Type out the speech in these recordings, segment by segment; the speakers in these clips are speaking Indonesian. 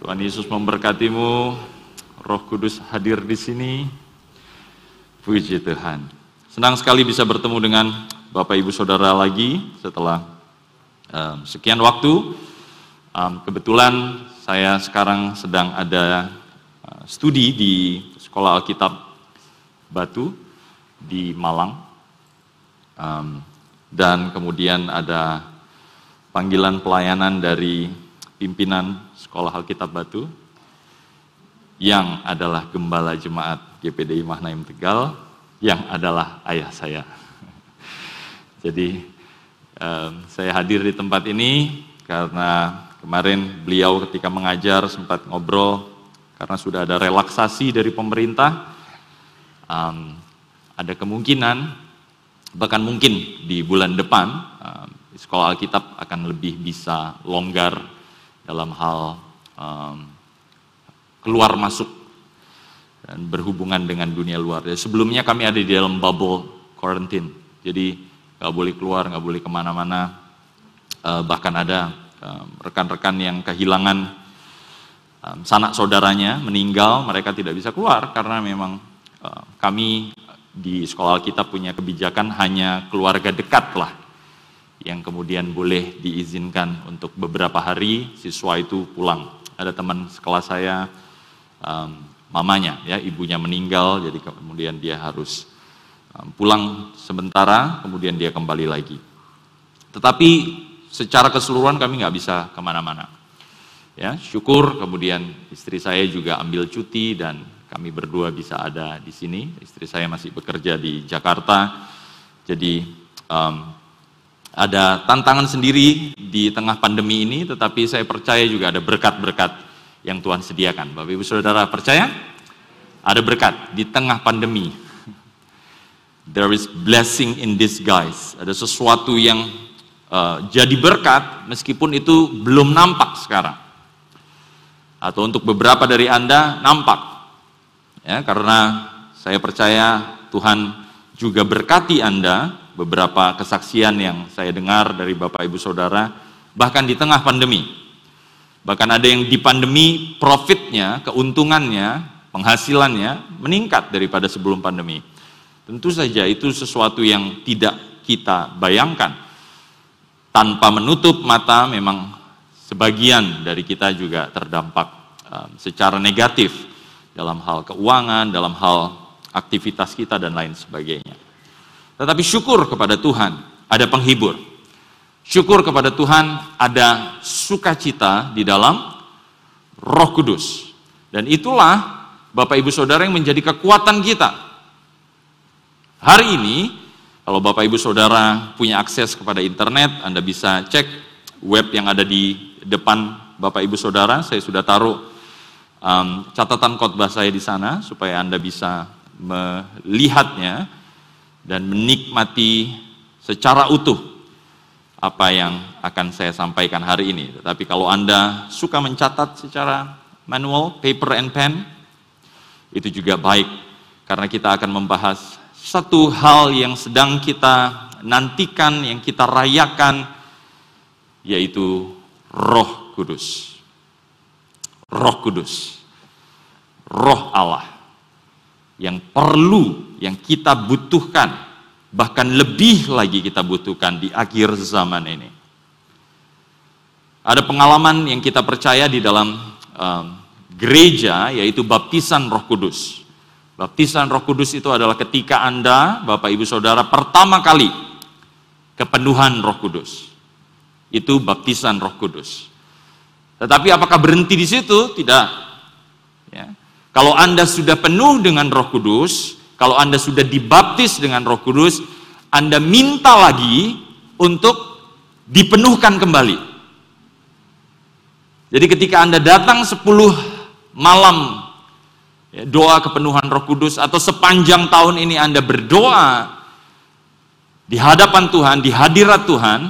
Tuhan Yesus memberkatimu, Roh Kudus hadir di sini. Puji Tuhan. Senang sekali bisa bertemu dengan Bapak Ibu Saudara lagi setelah um, sekian waktu. Um, kebetulan saya sekarang sedang ada uh, studi di Sekolah Alkitab Batu di Malang. Um, dan kemudian ada panggilan pelayanan dari pimpinan Sekolah Alkitab Batu yang adalah gembala jemaat GPDI Mahnaim Tegal yang adalah ayah saya. Jadi saya hadir di tempat ini karena kemarin beliau ketika mengajar sempat ngobrol karena sudah ada relaksasi dari pemerintah. Ada kemungkinan bahkan mungkin di bulan depan sekolah Alkitab akan lebih bisa longgar dalam hal um, keluar masuk dan berhubungan dengan dunia luar. Jadi sebelumnya kami ada di dalam bubble quarantine, jadi nggak boleh keluar, nggak boleh ke mana-mana. Uh, bahkan ada rekan-rekan um, yang kehilangan um, sanak saudaranya meninggal, mereka tidak bisa keluar karena memang uh, kami di sekolah kita punya kebijakan hanya keluarga dekat lah yang kemudian boleh diizinkan untuk beberapa hari siswa itu pulang. Ada teman sekelas saya, um, mamanya ya ibunya meninggal, jadi kemudian dia harus um, pulang sementara, kemudian dia kembali lagi. Tetapi secara keseluruhan kami nggak bisa ke mana-mana. Ya, syukur kemudian istri saya juga ambil cuti dan kami berdua bisa ada di sini. Istri saya masih bekerja di Jakarta, jadi um, ada tantangan sendiri di tengah pandemi ini, tetapi saya percaya juga ada berkat-berkat yang Tuhan sediakan. Bapak Ibu Saudara percaya? Ada berkat di tengah pandemi. There is blessing in disguise. Ada sesuatu yang uh, jadi berkat meskipun itu belum nampak sekarang. Atau untuk beberapa dari Anda nampak. Ya, karena saya percaya Tuhan juga berkati Anda beberapa kesaksian yang saya dengar dari Bapak Ibu Saudara, bahkan di tengah pandemi. Bahkan ada yang di pandemi profitnya, keuntungannya, penghasilannya meningkat daripada sebelum pandemi. Tentu saja itu sesuatu yang tidak kita bayangkan. Tanpa menutup mata memang sebagian dari kita juga terdampak um, secara negatif dalam hal keuangan, dalam hal aktivitas kita dan lain sebagainya. Tetapi syukur kepada Tuhan, ada penghibur. Syukur kepada Tuhan, ada sukacita di dalam Roh Kudus. Dan itulah Bapak Ibu Saudara yang menjadi kekuatan kita. Hari ini, kalau Bapak Ibu Saudara punya akses kepada internet, Anda bisa cek web yang ada di depan Bapak Ibu Saudara. Saya sudah taruh um, catatan khotbah saya di sana supaya Anda bisa melihatnya dan menikmati secara utuh apa yang akan saya sampaikan hari ini. Tetapi kalau Anda suka mencatat secara manual, paper and pen, itu juga baik karena kita akan membahas satu hal yang sedang kita nantikan, yang kita rayakan, yaitu Roh Kudus. Roh Kudus, Roh Allah yang perlu yang kita butuhkan, bahkan lebih lagi kita butuhkan di akhir zaman ini. Ada pengalaman yang kita percaya di dalam um, gereja, yaitu baptisan Roh Kudus. Baptisan Roh Kudus itu adalah ketika Anda, Bapak Ibu Saudara, pertama kali kepenuhan Roh Kudus. Itu baptisan Roh Kudus. Tetapi apakah berhenti di situ? Tidak. Ya. Kalau Anda sudah penuh dengan Roh Kudus, kalau Anda sudah dibaptis dengan Roh Kudus, Anda minta lagi untuk dipenuhkan kembali. Jadi ketika Anda datang 10 malam ya, doa kepenuhan Roh Kudus atau sepanjang tahun ini Anda berdoa di hadapan Tuhan, di hadirat Tuhan,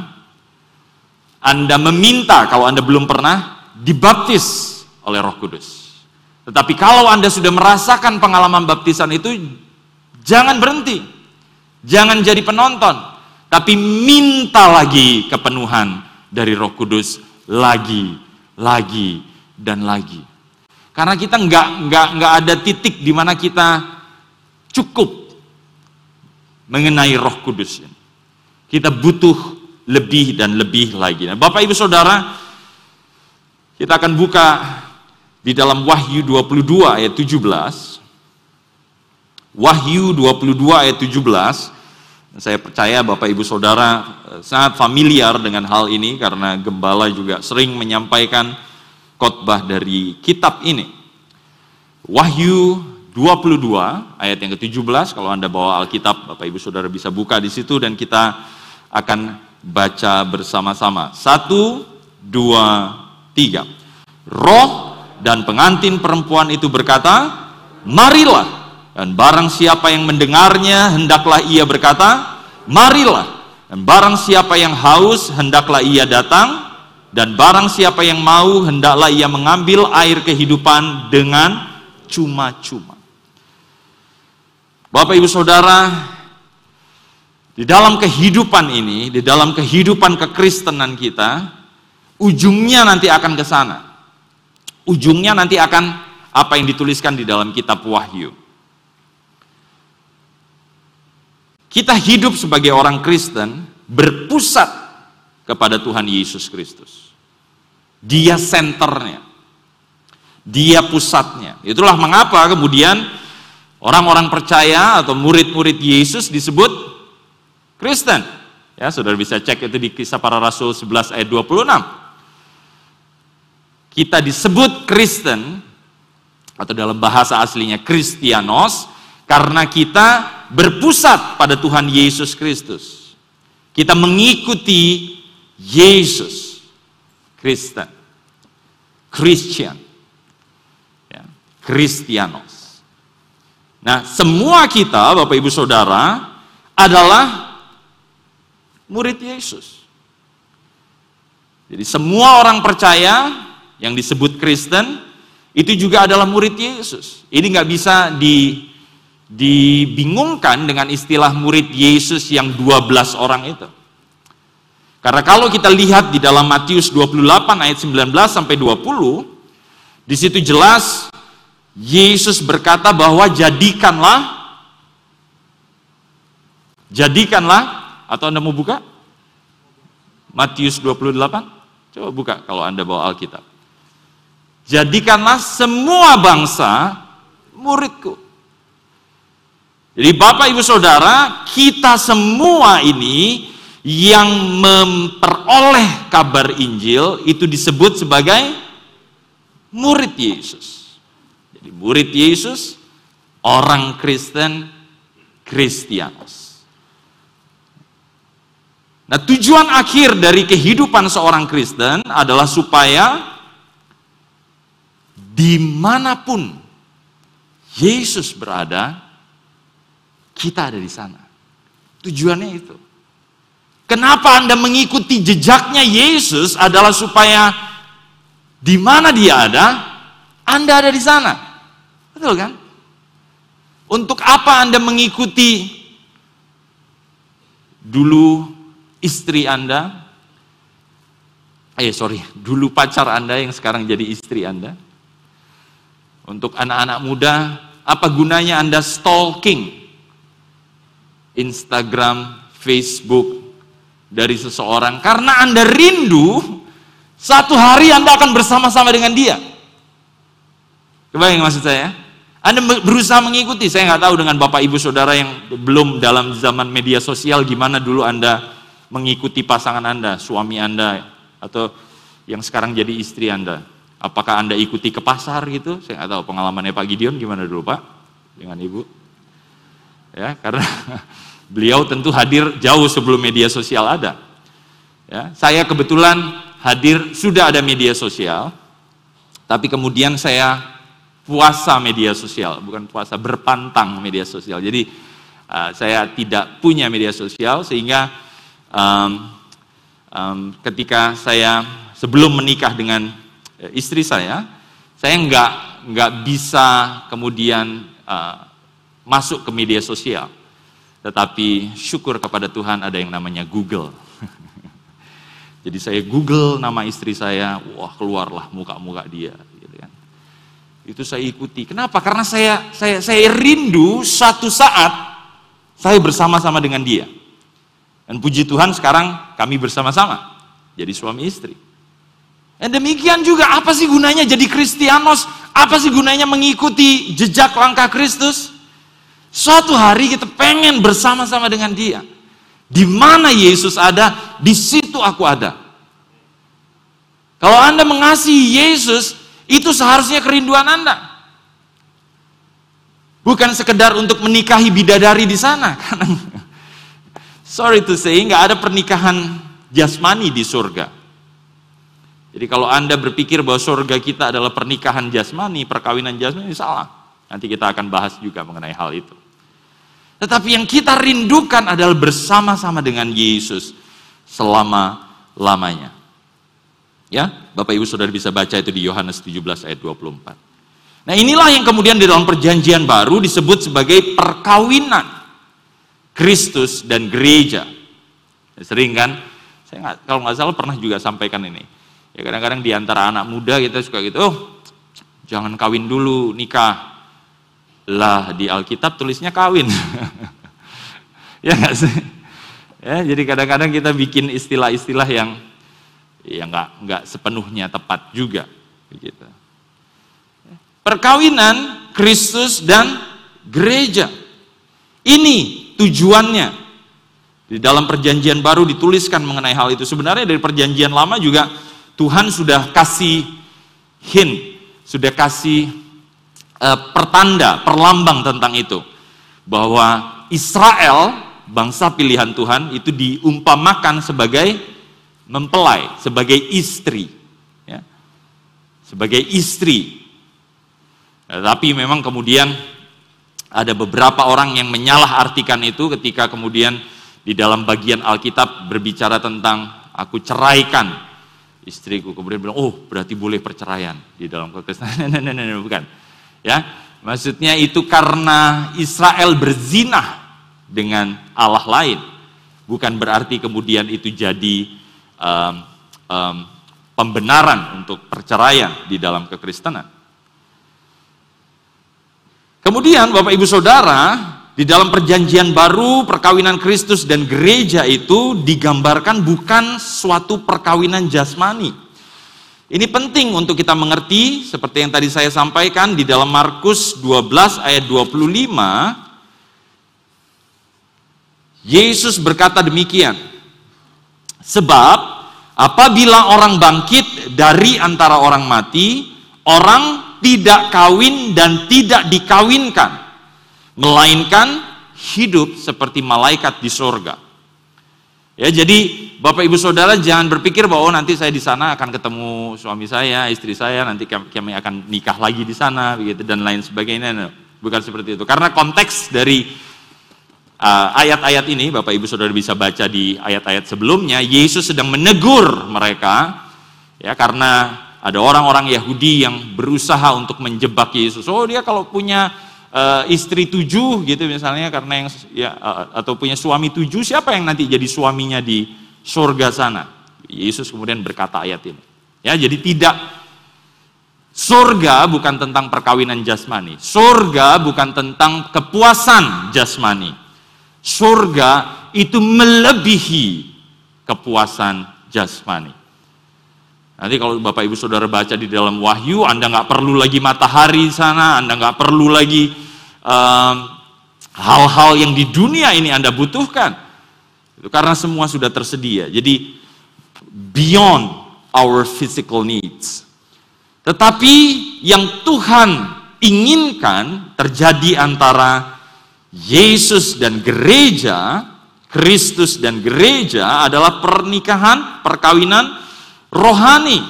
Anda meminta kalau Anda belum pernah dibaptis oleh Roh Kudus. Tetapi kalau Anda sudah merasakan pengalaman baptisan itu Jangan berhenti. Jangan jadi penonton. Tapi minta lagi kepenuhan dari roh kudus. Lagi, lagi, dan lagi. Karena kita nggak nggak nggak ada titik di mana kita cukup mengenai Roh Kudus. Kita butuh lebih dan lebih lagi. Nah, Bapak Ibu Saudara, kita akan buka di dalam Wahyu 22 ayat 17. Wahyu 22 ayat 17. Saya percaya Bapak Ibu Saudara eh, sangat familiar dengan hal ini karena gembala juga sering menyampaikan khotbah dari kitab ini. Wahyu 22 ayat yang ke-17 kalau Anda bawa Alkitab Bapak Ibu Saudara bisa buka di situ dan kita akan baca bersama-sama. Satu, dua, tiga. Roh dan pengantin perempuan itu berkata, marilah. Dan barang siapa yang mendengarnya, hendaklah ia berkata, marilah. Dan barang siapa yang haus, hendaklah ia datang. Dan barang siapa yang mau, hendaklah ia mengambil air kehidupan dengan cuma-cuma. Bapak ibu saudara, di dalam kehidupan ini, di dalam kehidupan kekristenan kita, ujungnya nanti akan ke sana. Ujungnya nanti akan apa yang dituliskan di dalam kitab Wahyu. Kita hidup sebagai orang Kristen berpusat kepada Tuhan Yesus Kristus. Dia senternya. Dia pusatnya. Itulah mengapa kemudian orang-orang percaya atau murid-murid Yesus disebut Kristen. Ya, saudara bisa cek itu di kisah para rasul 11 ayat 26. Kita disebut Kristen atau dalam bahasa aslinya Kristianos karena kita berpusat pada Tuhan Yesus Kristus. Kita mengikuti Yesus Kristen. Christian. Ya, Kristianos. Nah, semua kita Bapak Ibu Saudara adalah murid Yesus. Jadi semua orang percaya yang disebut Kristen itu juga adalah murid Yesus. Ini nggak bisa di dibingungkan dengan istilah murid Yesus yang 12 orang itu. Karena kalau kita lihat di dalam Matius 28 ayat 19 sampai 20, di situ jelas Yesus berkata bahwa jadikanlah jadikanlah atau Anda mau buka? Matius 28? Coba buka kalau Anda bawa Alkitab. Jadikanlah semua bangsa muridku. Jadi Bapak Ibu Saudara, kita semua ini yang memperoleh kabar Injil itu disebut sebagai murid Yesus. Jadi murid Yesus, orang Kristen, Kristianos. Nah tujuan akhir dari kehidupan seorang Kristen adalah supaya di mana pun Yesus berada, kita ada di sana. Tujuannya itu. Kenapa Anda mengikuti jejaknya Yesus adalah supaya di mana dia ada, Anda ada di sana. Betul kan? Untuk apa Anda mengikuti dulu istri Anda? Eh sorry, dulu pacar Anda yang sekarang jadi istri Anda. Untuk anak-anak muda, apa gunanya Anda stalking Instagram, Facebook dari seseorang karena Anda rindu satu hari Anda akan bersama-sama dengan dia. Kebayang maksud saya? Anda berusaha mengikuti, saya nggak tahu dengan Bapak Ibu Saudara yang belum dalam zaman media sosial gimana dulu Anda mengikuti pasangan Anda, suami Anda, atau yang sekarang jadi istri Anda. Apakah Anda ikuti ke pasar gitu? Saya nggak tahu pengalamannya Pak Gideon gimana dulu Pak dengan Ibu. Ya, karena Beliau tentu hadir jauh sebelum media sosial ada. Ya, saya kebetulan hadir sudah ada media sosial, tapi kemudian saya puasa media sosial, bukan puasa berpantang media sosial. Jadi uh, saya tidak punya media sosial sehingga um, um, ketika saya sebelum menikah dengan istri saya, saya nggak nggak bisa kemudian uh, masuk ke media sosial. Tetapi syukur kepada Tuhan ada yang namanya Google. Jadi saya Google nama istri saya, wah keluarlah muka-muka dia. Itu saya ikuti. Kenapa? Karena saya saya saya rindu suatu saat saya bersama-sama dengan dia. Dan puji Tuhan sekarang kami bersama-sama jadi suami istri. Dan demikian juga apa sih gunanya jadi Kristianos? Apa sih gunanya mengikuti jejak langkah Kristus? Suatu hari kita pengen bersama-sama dengan dia. Di mana Yesus ada, di situ aku ada. Kalau Anda mengasihi Yesus, itu seharusnya kerinduan Anda. Bukan sekedar untuk menikahi bidadari di sana. sorry to say, nggak ada pernikahan jasmani di surga. Jadi kalau Anda berpikir bahwa surga kita adalah pernikahan jasmani, perkawinan jasmani, salah. Nanti kita akan bahas juga mengenai hal itu. Tetapi yang kita rindukan adalah bersama-sama dengan Yesus selama-lamanya. Ya, Bapak Ibu Saudara bisa baca itu di Yohanes 17 ayat 24. Nah, inilah yang kemudian di dalam perjanjian baru disebut sebagai perkawinan Kristus dan gereja. Sering kan, saya nggak, kalau nggak salah pernah juga sampaikan ini. Ya kadang-kadang di antara anak muda kita suka gitu, oh jangan kawin dulu, nikah. Lah di Alkitab tulisnya kawin. ya nggak sih? Ya, jadi kadang-kadang kita bikin istilah-istilah yang ya nggak nggak sepenuhnya tepat juga begitu. Perkawinan Kristus dan gereja. Ini tujuannya. Di dalam perjanjian baru dituliskan mengenai hal itu. Sebenarnya dari perjanjian lama juga Tuhan sudah kasih hint, sudah kasih uh, pertanda, perlambang tentang itu. Bahwa Israel, bangsa pilihan Tuhan, itu diumpamakan sebagai mempelai sebagai istri ya. sebagai istri tapi memang kemudian ada beberapa orang yang menyalah artikan itu ketika kemudian di dalam bagian Alkitab berbicara tentang aku ceraikan istriku. Kemudian bilang oh berarti boleh perceraian di dalam kekristenan. Bukan. Ya maksudnya itu karena Israel berzinah dengan Allah lain. Bukan berarti kemudian itu jadi um, um, pembenaran untuk perceraian di dalam kekristenan. Kemudian Bapak Ibu Saudara, di dalam perjanjian baru perkawinan Kristus dan gereja itu digambarkan bukan suatu perkawinan jasmani. Ini penting untuk kita mengerti seperti yang tadi saya sampaikan di dalam Markus 12 ayat 25 Yesus berkata demikian, Sebab apabila orang bangkit dari antara orang mati, orang tidak kawin dan tidak dikawinkan, melainkan hidup seperti malaikat di sorga. Ya, jadi Bapak Ibu Saudara jangan berpikir bahwa oh, nanti saya di sana akan ketemu suami saya, istri saya, nanti kami akan nikah lagi di sana, begitu dan lain sebagainya. Bukan seperti itu. Karena konteks dari Ah, ayat-ayat uh, ini Bapak Ibu Saudara bisa baca di ayat-ayat sebelumnya Yesus sedang menegur mereka ya karena ada orang-orang Yahudi yang berusaha untuk menjebak Yesus. Oh dia kalau punya uh, istri tujuh gitu misalnya karena yang ya uh, atau punya suami tujuh siapa yang nanti jadi suaminya di surga sana? Yesus kemudian berkata ayat ini. Ya jadi tidak surga bukan tentang perkawinan jasmani. Surga bukan tentang kepuasan jasmani surga itu melebihi kepuasan jasmani. Nanti kalau Bapak Ibu Saudara baca di dalam Wahyu, Anda nggak perlu lagi matahari di sana, Anda nggak perlu lagi hal-hal um, yang di dunia ini Anda butuhkan. Itu karena semua sudah tersedia. Jadi beyond our physical needs. Tetapi yang Tuhan inginkan terjadi antara Yesus dan gereja, Kristus dan gereja adalah pernikahan, perkawinan rohani.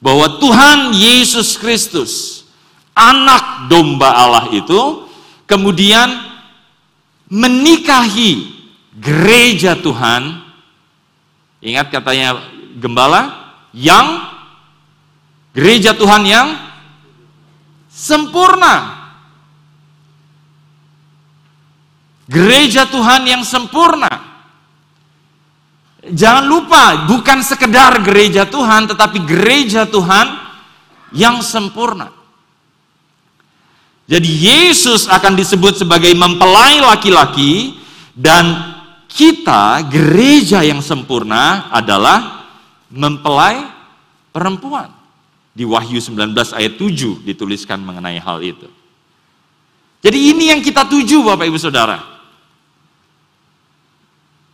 Bahwa Tuhan Yesus Kristus, anak domba Allah itu, kemudian menikahi gereja Tuhan. Ingat katanya gembala, yang gereja Tuhan yang sempurna. Gereja Tuhan yang sempurna. Jangan lupa, bukan sekedar gereja Tuhan, tetapi gereja Tuhan yang sempurna. Jadi Yesus akan disebut sebagai mempelai laki-laki dan kita gereja yang sempurna adalah mempelai perempuan. Di Wahyu 19 ayat 7 dituliskan mengenai hal itu. Jadi ini yang kita tuju Bapak Ibu Saudara.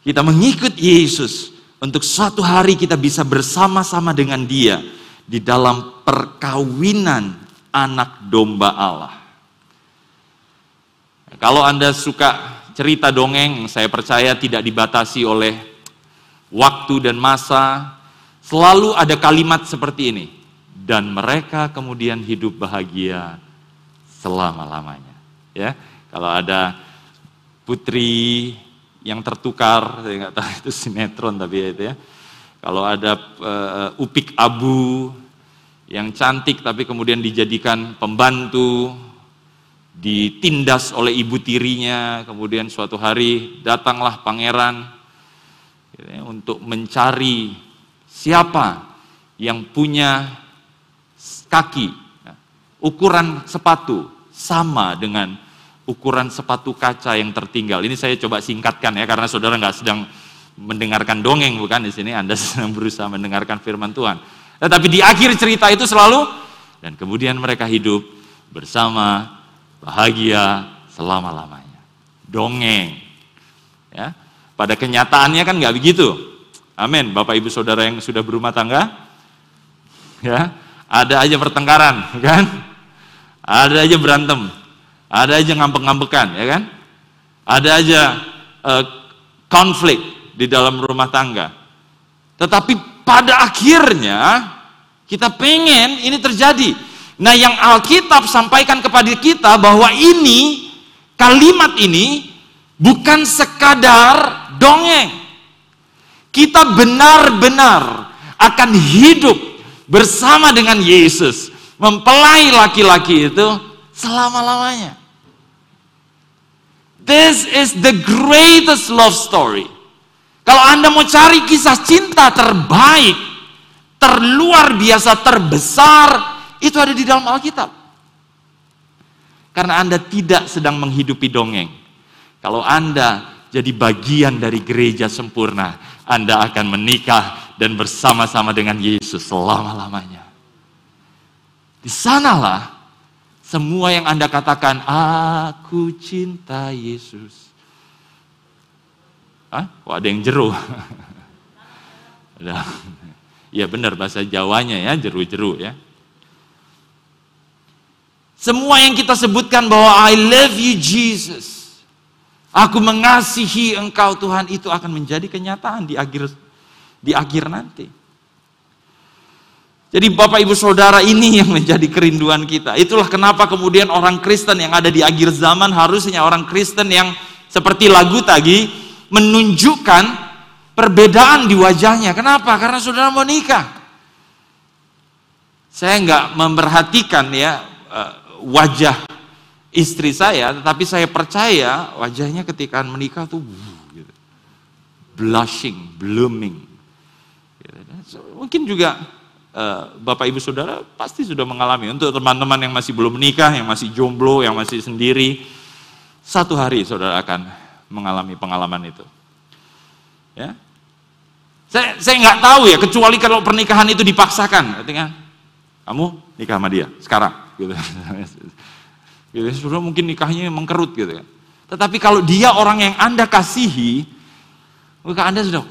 Kita mengikut Yesus untuk suatu hari kita bisa bersama-sama dengan dia di dalam perkawinan anak domba Allah. Kalau Anda suka cerita dongeng, saya percaya tidak dibatasi oleh waktu dan masa, selalu ada kalimat seperti ini dan mereka kemudian hidup bahagia selama-lamanya. Ya, kalau ada putri yang tertukar, saya nggak tahu itu sinetron tapi ya itu ya. Kalau ada uh, upik abu yang cantik tapi kemudian dijadikan pembantu, ditindas oleh ibu tirinya, kemudian suatu hari datanglah pangeran ya, untuk mencari siapa yang punya kaki, ya. ukuran sepatu sama dengan ukuran sepatu kaca yang tertinggal. Ini saya coba singkatkan ya, karena saudara nggak sedang mendengarkan dongeng bukan di sini, Anda sedang berusaha mendengarkan firman Tuhan. Tetapi di akhir cerita itu selalu dan kemudian mereka hidup bersama bahagia selama-lamanya. Dongeng. Ya. Pada kenyataannya kan nggak begitu. Amin. Bapak Ibu Saudara yang sudah berumah tangga, ya, ada aja pertengkaran, kan? Ada aja berantem, ada aja ngambek-ngambekan, ya kan? Ada aja uh, konflik di dalam rumah tangga. Tetapi pada akhirnya kita pengen ini terjadi. Nah, yang Alkitab sampaikan kepada kita bahwa ini kalimat ini bukan sekadar dongeng. Kita benar-benar akan hidup bersama dengan Yesus, mempelai laki-laki itu selama-lamanya. This is the greatest love story. Kalau Anda mau cari kisah cinta terbaik, terluar biasa, terbesar, itu ada di dalam Alkitab. Karena Anda tidak sedang menghidupi dongeng. Kalau Anda jadi bagian dari gereja sempurna, Anda akan menikah dan bersama-sama dengan Yesus selama-lamanya. Di sanalah semua yang Anda katakan, aku cinta Yesus. Hah? Kok ada yang jeru? ya benar bahasa Jawanya ya, jeru-jeru ya. Semua yang kita sebutkan bahwa I love you Jesus. Aku mengasihi engkau Tuhan itu akan menjadi kenyataan di akhir di akhir nanti. Jadi Bapak Ibu Saudara ini yang menjadi kerinduan kita. Itulah kenapa kemudian orang Kristen yang ada di akhir zaman harusnya orang Kristen yang seperti lagu tadi menunjukkan perbedaan di wajahnya. Kenapa? Karena saudara mau nikah. Saya nggak memperhatikan ya eh, wajah istri saya, tetapi saya percaya wajahnya ketika menikah tuh gitu. blushing, blooming, Mungkin juga Bapak Ibu Saudara pasti sudah mengalami. Untuk teman-teman yang masih belum menikah, yang masih jomblo, yang masih sendiri, satu hari saudara akan mengalami pengalaman itu. Ya, saya saya nggak tahu ya, kecuali kalau pernikahan itu dipaksakan, kan? Kamu nikah sama dia sekarang, gitu. gitu. Sudah mungkin nikahnya mengkerut gitu kan. Tetapi kalau dia orang yang anda kasihi, maka anda sudah,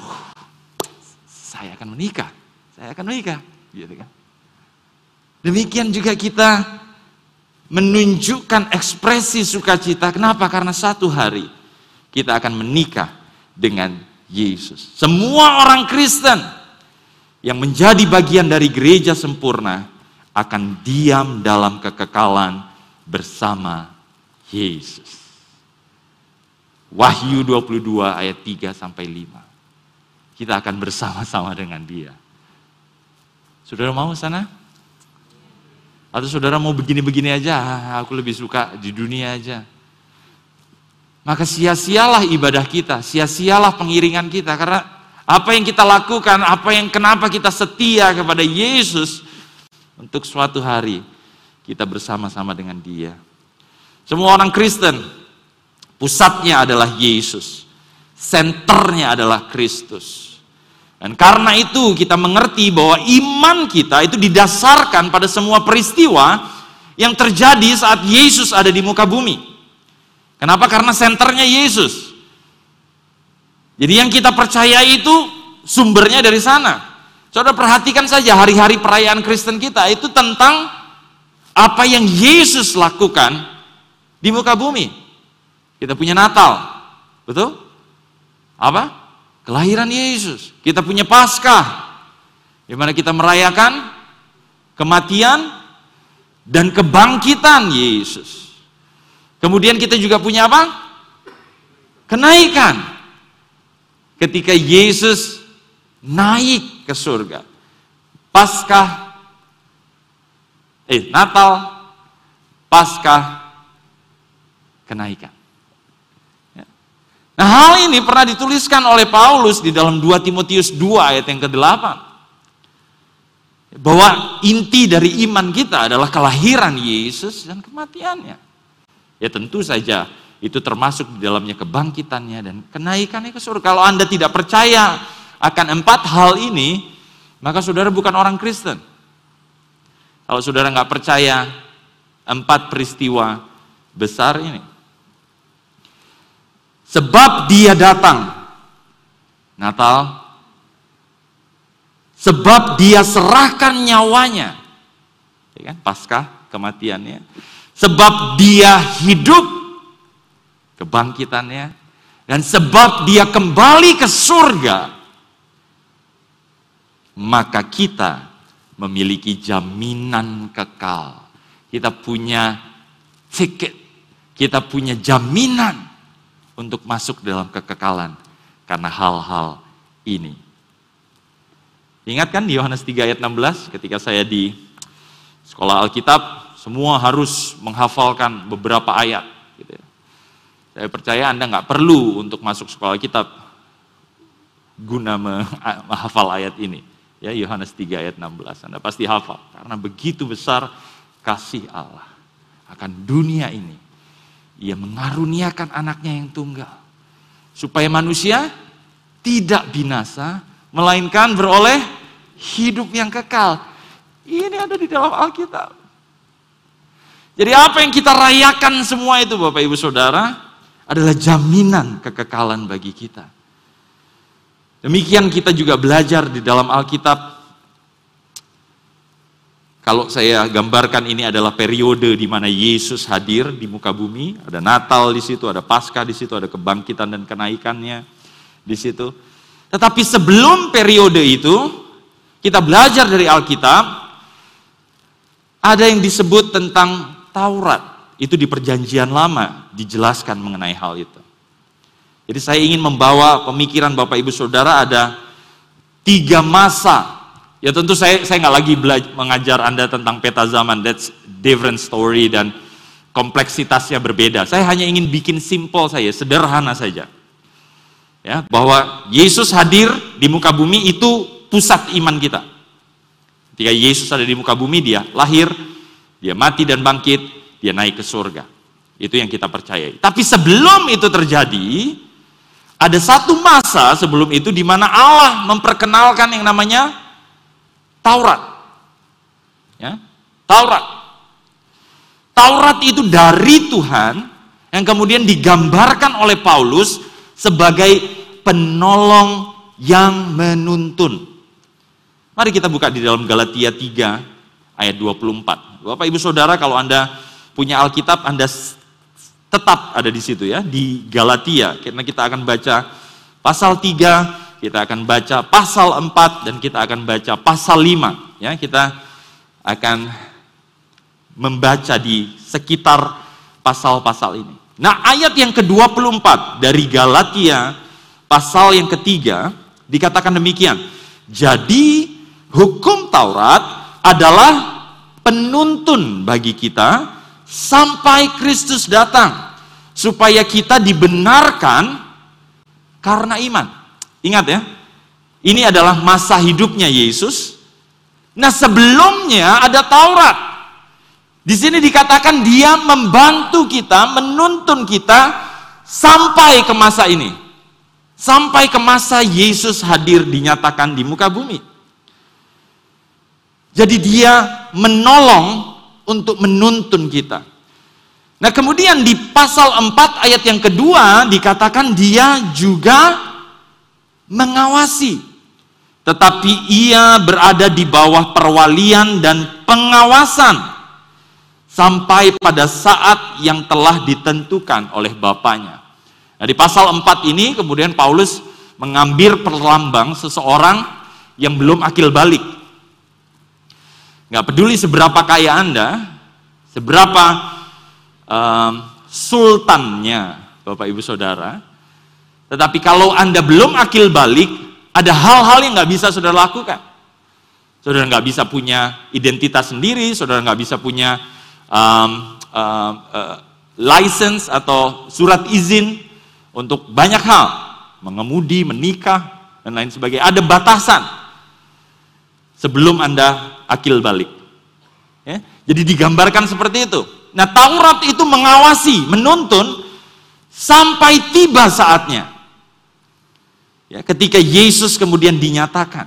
saya akan menikah, saya akan menikah, gitu kan. Demikian juga kita menunjukkan ekspresi sukacita. Kenapa? Karena satu hari kita akan menikah dengan Yesus. Semua orang Kristen yang menjadi bagian dari gereja sempurna akan diam dalam kekekalan bersama Yesus. Wahyu 22 ayat 3 sampai 5 kita akan bersama-sama dengan dia. Saudara mau sana? Atau saudara mau begini-begini aja, aku lebih suka di dunia aja. Maka sia-sialah ibadah kita, sia-sialah pengiringan kita. Karena apa yang kita lakukan, apa yang kenapa kita setia kepada Yesus, untuk suatu hari kita bersama-sama dengan dia. Semua orang Kristen, pusatnya adalah Yesus. Senternya adalah Kristus. Dan karena itu kita mengerti bahwa iman kita itu didasarkan pada semua peristiwa yang terjadi saat Yesus ada di muka bumi. Kenapa? Karena senternya Yesus. Jadi yang kita percaya itu sumbernya dari sana. Saudara perhatikan saja hari-hari perayaan Kristen kita itu tentang apa yang Yesus lakukan di muka bumi. Kita punya Natal, betul? Apa? Kelahiran Yesus. Kita punya Paskah, di mana kita merayakan kematian dan kebangkitan Yesus. Kemudian kita juga punya apa? Kenaikan ketika Yesus naik ke surga. Paskah, eh Natal, Paskah, kenaikan. Nah hal ini pernah dituliskan oleh Paulus di dalam 2 Timotius 2 ayat yang ke-8. Bahwa inti dari iman kita adalah kelahiran Yesus dan kematiannya. Ya tentu saja itu termasuk di dalamnya kebangkitannya dan kenaikannya ke surga. Kalau Anda tidak percaya akan empat hal ini, maka saudara bukan orang Kristen. Kalau saudara nggak percaya empat peristiwa besar ini. Sebab dia datang, Natal, sebab dia serahkan nyawanya, ya kan? Paskah kematiannya, sebab dia hidup kebangkitannya, dan sebab dia kembali ke surga, maka kita memiliki jaminan kekal. Kita punya tiket, kita punya jaminan untuk masuk dalam kekekalan karena hal-hal ini. Ingat kan di Yohanes 3 ayat 16 ketika saya di sekolah Alkitab, semua harus menghafalkan beberapa ayat. Gitu ya. Saya percaya Anda nggak perlu untuk masuk sekolah kitab guna menghafal ayat ini. Ya Yohanes 3 ayat 16. Anda pasti hafal karena begitu besar kasih Allah akan dunia ini. Ia mengaruniakan anaknya yang tunggal supaya manusia tidak binasa melainkan beroleh hidup yang kekal. Ini ada di dalam Alkitab. Jadi apa yang kita rayakan semua itu Bapak Ibu Saudara, adalah jaminan kekekalan bagi kita. Demikian kita juga belajar di dalam Alkitab. Kalau saya gambarkan ini adalah periode di mana Yesus hadir di muka bumi, ada Natal di situ, ada Paskah di situ, ada kebangkitan dan kenaikannya di situ. Tetapi sebelum periode itu, kita belajar dari Alkitab, ada yang disebut tentang Taurat. Itu di perjanjian lama dijelaskan mengenai hal itu. Jadi saya ingin membawa pemikiran Bapak Ibu Saudara ada tiga masa. Ya tentu saya saya nggak lagi belajar, mengajar Anda tentang peta zaman, that's different story dan kompleksitasnya berbeda. Saya hanya ingin bikin simple saya, sederhana saja. Ya, bahwa Yesus hadir di muka bumi itu pusat iman kita. Ketika Yesus ada di muka bumi, dia lahir, dia mati dan bangkit, dia naik ke surga. Itu yang kita percayai. Tapi sebelum itu terjadi, ada satu masa sebelum itu di mana Allah memperkenalkan yang namanya Taurat. Ya, Taurat. Taurat itu dari Tuhan yang kemudian digambarkan oleh Paulus sebagai penolong yang menuntun. Mari kita buka di dalam Galatia 3 ayat 24. Bapak Ibu Saudara kalau Anda punya Alkitab Anda tetap ada di situ ya, di Galatia. Karena kita akan baca pasal 3, kita akan baca pasal 4 dan kita akan baca pasal 5 ya. Kita akan membaca di sekitar pasal-pasal ini. Nah, ayat yang ke-24 dari Galatia pasal yang ketiga dikatakan demikian. Jadi hukum Taurat adalah penuntun bagi kita sampai Kristus datang supaya kita dibenarkan karena iman. Ingat ya, ini adalah masa hidupnya Yesus. Nah sebelumnya ada Taurat Di sini dikatakan dia membantu kita, menuntun kita sampai ke masa ini. Sampai ke masa Yesus hadir dinyatakan di muka bumi. Jadi dia menolong untuk menuntun kita. Nah kemudian di pasal 4 ayat yang kedua dikatakan dia juga mengawasi. Tetapi ia berada di bawah perwalian dan pengawasan sampai pada saat yang telah ditentukan oleh Bapaknya. Nah di pasal 4 ini kemudian Paulus mengambil perlambang seseorang yang belum akil balik. Nggak peduli seberapa kaya Anda, seberapa um, sultannya Bapak Ibu Saudara, tetapi kalau Anda belum akil balik, ada hal-hal yang nggak bisa saudara lakukan. Saudara nggak bisa punya identitas sendiri, saudara nggak bisa punya um, uh, uh, license atau surat izin untuk banyak hal, mengemudi, menikah, dan lain sebagainya. Ada batasan sebelum Anda akil balik. Ya? Jadi digambarkan seperti itu. Nah Taurat itu mengawasi, menuntun sampai tiba saatnya. Ya, ketika Yesus kemudian dinyatakan.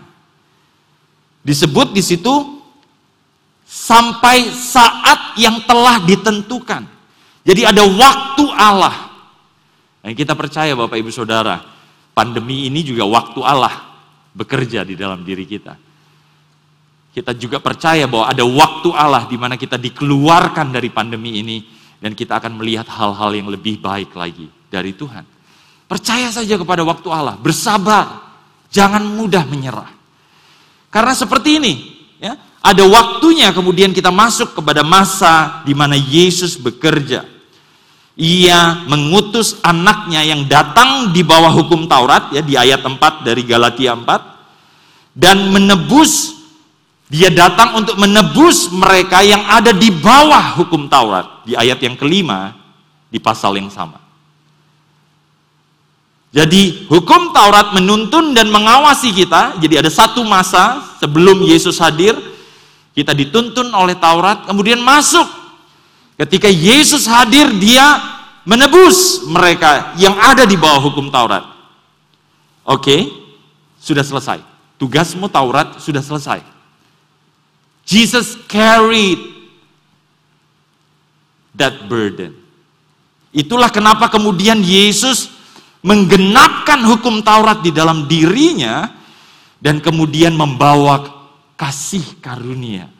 Disebut di situ sampai saat yang telah ditentukan. Jadi ada waktu Allah. Dan kita percaya Bapak Ibu Saudara, pandemi ini juga waktu Allah bekerja di dalam diri kita. Kita juga percaya bahwa ada waktu Allah di mana kita dikeluarkan dari pandemi ini dan kita akan melihat hal-hal yang lebih baik lagi dari Tuhan. Percaya saja kepada waktu Allah, bersabar, jangan mudah menyerah. Karena seperti ini, ya, ada waktunya kemudian kita masuk kepada masa di mana Yesus bekerja. Ia mengutus anaknya yang datang di bawah hukum Taurat ya di ayat 4 dari Galatia 4 dan menebus dia datang untuk menebus mereka yang ada di bawah hukum Taurat di ayat yang kelima di pasal yang sama. Jadi hukum Taurat menuntun dan mengawasi kita. Jadi ada satu masa sebelum Yesus hadir, kita dituntun oleh Taurat, kemudian masuk. Ketika Yesus hadir, dia menebus mereka yang ada di bawah hukum Taurat. Oke, sudah selesai. Tugasmu Taurat sudah selesai. Jesus carried that burden. Itulah kenapa kemudian Yesus menggenapkan hukum Taurat di dalam dirinya dan kemudian membawa kasih karunia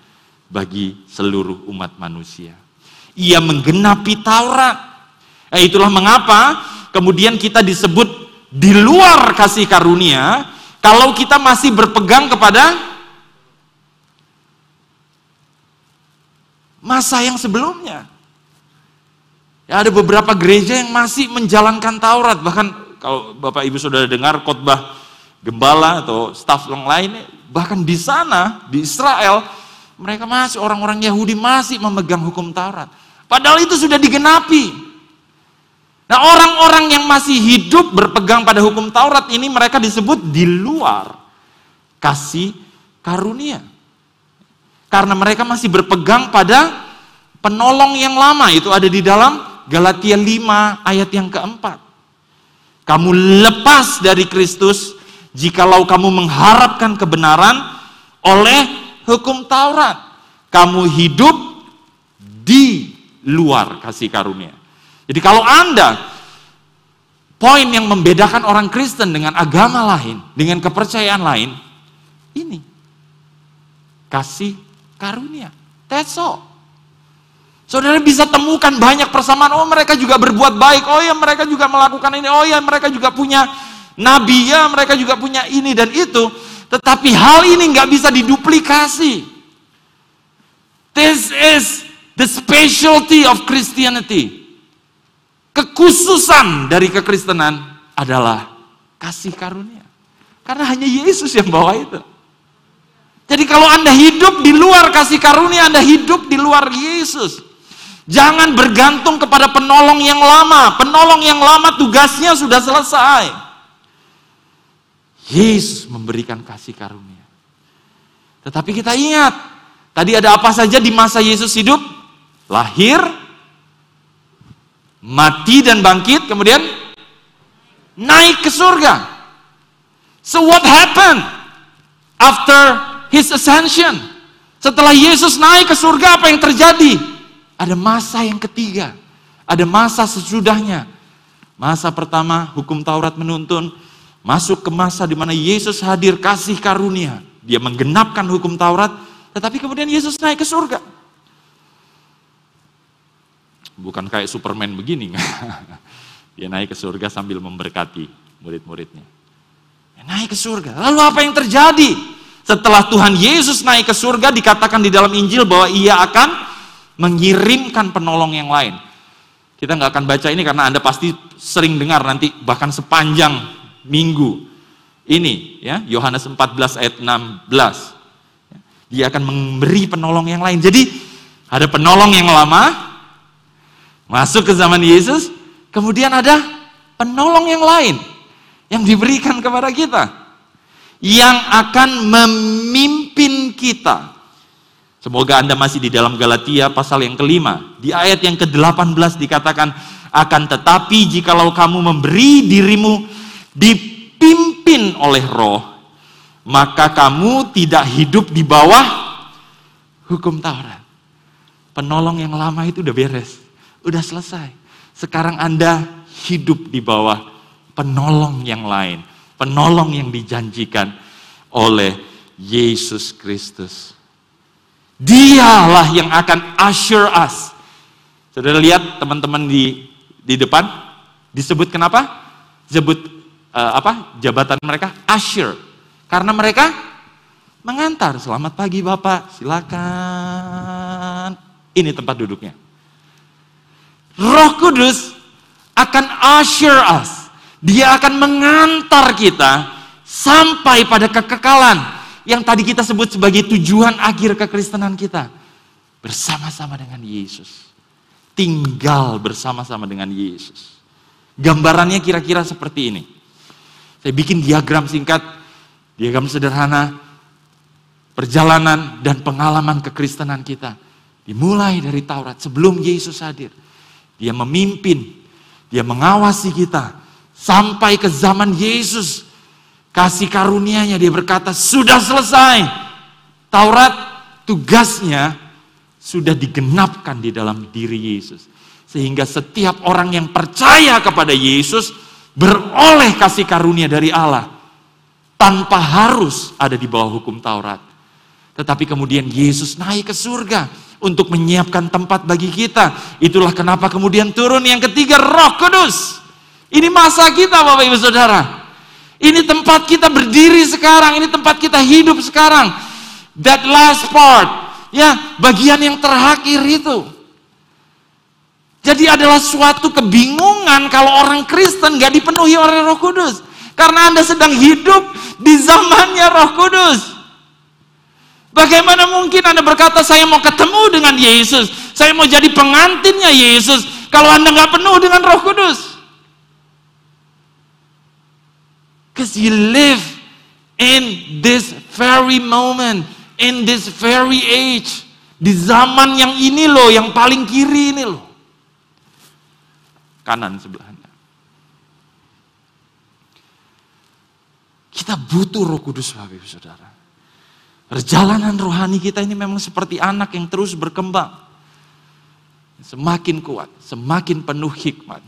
bagi seluruh umat manusia. Ia menggenapi Taurat. Eh, itulah mengapa kemudian kita disebut di luar kasih karunia kalau kita masih berpegang kepada masa yang sebelumnya. Ya, ada beberapa gereja yang masih menjalankan Taurat, bahkan kalau Bapak Ibu Saudara dengar khotbah gembala atau staf yang lain, bahkan di sana, di Israel, mereka masih, orang-orang Yahudi masih memegang hukum Taurat. Padahal itu sudah digenapi. Nah orang-orang yang masih hidup berpegang pada hukum Taurat ini mereka disebut di luar kasih karunia. Karena mereka masih berpegang pada penolong yang lama itu ada di dalam Galatia 5 ayat yang keempat. Kamu lepas dari Kristus jikalau kamu mengharapkan kebenaran oleh hukum Taurat. Kamu hidup di luar kasih karunia. Jadi kalau Anda poin yang membedakan orang Kristen dengan agama lain, dengan kepercayaan lain, ini kasih karunia. That's all. Saudara bisa temukan banyak persamaan. Oh mereka juga berbuat baik. Oh ya mereka juga melakukan ini. Oh ya mereka juga punya nabi ya. Mereka juga punya ini dan itu. Tetapi hal ini nggak bisa diduplikasi. This is the specialty of Christianity. Kekhususan dari kekristenan adalah kasih karunia. Karena hanya Yesus yang bawa itu. Jadi kalau Anda hidup di luar kasih karunia, Anda hidup di luar Yesus. Jangan bergantung kepada penolong yang lama. Penolong yang lama tugasnya sudah selesai. Yesus memberikan kasih karunia. Tetapi kita ingat, tadi ada apa saja di masa Yesus hidup? lahir, mati dan bangkit, kemudian naik ke surga. So what happened after his ascension? Setelah Yesus naik ke surga, apa yang terjadi? Ada masa yang ketiga, ada masa sesudahnya. Masa pertama, hukum Taurat menuntun, masuk ke masa di mana Yesus hadir kasih karunia. Dia menggenapkan hukum Taurat, tetapi kemudian Yesus naik ke surga. Bukan kayak Superman begini. Dia naik ke surga sambil memberkati murid-muridnya. Naik ke surga. Lalu apa yang terjadi? Setelah Tuhan Yesus naik ke surga, dikatakan di dalam Injil bahwa ia akan mengirimkan penolong yang lain. Kita nggak akan baca ini karena Anda pasti sering dengar nanti bahkan sepanjang minggu ini ya Yohanes 14 ayat 16. Dia akan memberi penolong yang lain. Jadi ada penolong yang lama masuk ke zaman Yesus, kemudian ada penolong yang lain yang diberikan kepada kita yang akan memimpin kita. Semoga Anda masih di dalam Galatia pasal yang kelima. Di ayat yang ke-18 dikatakan, akan tetapi jikalau kamu memberi dirimu dipimpin oleh roh, maka kamu tidak hidup di bawah hukum Taurat. Penolong yang lama itu udah beres, udah selesai. Sekarang Anda hidup di bawah penolong yang lain, penolong yang dijanjikan oleh Yesus Kristus. Dialah yang akan assure us. Saudara lihat teman-teman di di depan disebut kenapa? Disebut uh, apa? Jabatan mereka assure. Karena mereka mengantar. Selamat pagi Bapak, silakan. Ini tempat duduknya. Roh Kudus akan assure us. Dia akan mengantar kita sampai pada kekekalan yang tadi kita sebut sebagai tujuan akhir kekristenan kita. Bersama-sama dengan Yesus. Tinggal bersama-sama dengan Yesus. Gambarannya kira-kira seperti ini. Saya bikin diagram singkat, diagram sederhana, perjalanan dan pengalaman kekristenan kita. Dimulai dari Taurat sebelum Yesus hadir. Dia memimpin, dia mengawasi kita sampai ke zaman Yesus kasih karunia-Nya dia berkata, "Sudah selesai." Taurat tugasnya sudah digenapkan di dalam diri Yesus. Sehingga setiap orang yang percaya kepada Yesus beroleh kasih karunia dari Allah tanpa harus ada di bawah hukum Taurat. Tetapi kemudian Yesus naik ke surga untuk menyiapkan tempat bagi kita. Itulah kenapa kemudian turun yang ketiga Roh Kudus. Ini masa kita Bapak Ibu Saudara. Ini tempat kita berdiri sekarang, ini tempat kita hidup sekarang. That last part, ya, bagian yang terakhir itu. Jadi adalah suatu kebingungan kalau orang Kristen gak dipenuhi oleh Roh Kudus. Karena Anda sedang hidup di zamannya Roh Kudus. Bagaimana mungkin Anda berkata saya mau ketemu dengan Yesus, saya mau jadi pengantinnya Yesus, kalau Anda nggak penuh dengan Roh Kudus? Because you live in this very moment, in this very age. Di zaman yang ini loh, yang paling kiri ini loh. Kanan sebelahnya. Kita butuh roh kudus Bapak Ibu Saudara. Perjalanan rohani kita ini memang seperti anak yang terus berkembang. Semakin kuat, semakin penuh hikmat.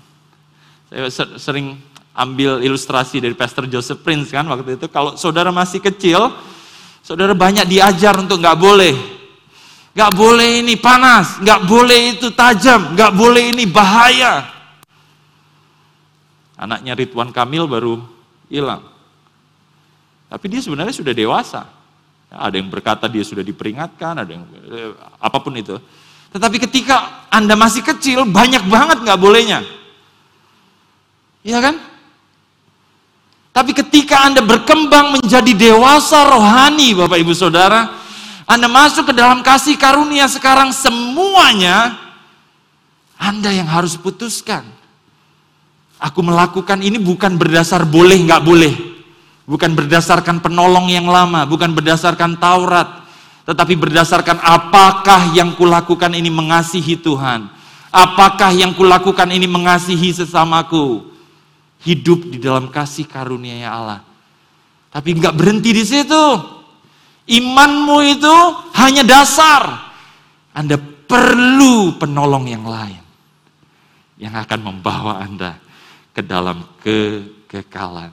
Saya sering ambil ilustrasi dari Pastor Joseph Prince kan waktu itu kalau saudara masih kecil saudara banyak diajar untuk nggak boleh. Nggak boleh ini panas nggak boleh itu tajam nggak boleh ini bahaya. Anaknya Ridwan Kamil baru hilang. Tapi dia sebenarnya sudah dewasa. Ada yang berkata dia sudah diperingatkan ada yang eh, apa pun itu. Tetapi ketika anda masih kecil banyak banget nggak bolehnya. Iya kan? Tapi ketika Anda berkembang menjadi dewasa rohani, Bapak Ibu Saudara, Anda masuk ke dalam kasih karunia sekarang semuanya Anda yang harus putuskan. Aku melakukan ini bukan berdasar boleh nggak boleh, bukan berdasarkan penolong yang lama, bukan berdasarkan Taurat, tetapi berdasarkan apakah yang kulakukan ini mengasihi Tuhan. Apakah yang kulakukan ini mengasihi sesamaku. Hidup di dalam kasih karunia Allah. Tapi nggak berhenti di situ. Imanmu itu hanya dasar. Anda perlu penolong yang lain. Yang akan membawa Anda ke dalam kekekalan.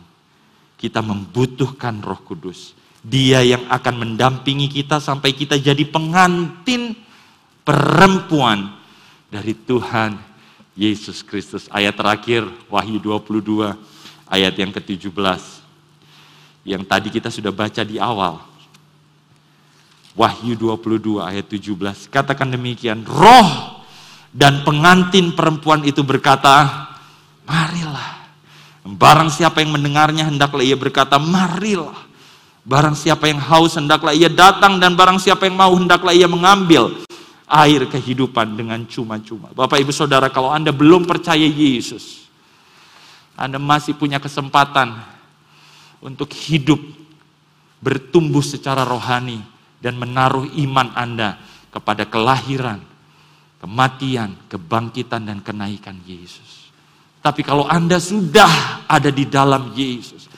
Kita membutuhkan roh kudus dia yang akan mendampingi kita sampai kita jadi pengantin perempuan dari Tuhan Yesus Kristus. Ayat terakhir Wahyu 22 ayat yang ke-17. Yang tadi kita sudah baca di awal. Wahyu 22 ayat 17. Katakan demikian, roh dan pengantin perempuan itu berkata, marilah. Barang siapa yang mendengarnya hendaklah ia berkata, marilah. Barang siapa yang haus hendaklah ia datang dan barang siapa yang mau hendaklah ia mengambil air kehidupan dengan cuma-cuma. Bapak Ibu Saudara, kalau Anda belum percaya Yesus, Anda masih punya kesempatan untuk hidup bertumbuh secara rohani dan menaruh iman Anda kepada kelahiran, kematian, kebangkitan dan kenaikan Yesus. Tapi kalau Anda sudah ada di dalam Yesus,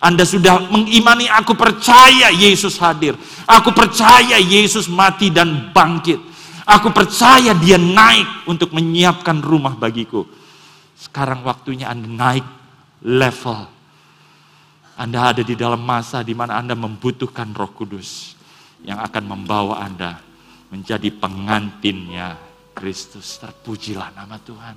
anda sudah mengimani aku percaya Yesus hadir. Aku percaya Yesus mati dan bangkit. Aku percaya dia naik untuk menyiapkan rumah bagiku. Sekarang waktunya Anda naik level. Anda ada di dalam masa di mana Anda membutuhkan roh kudus. Yang akan membawa Anda menjadi pengantinnya Kristus. Terpujilah nama Tuhan.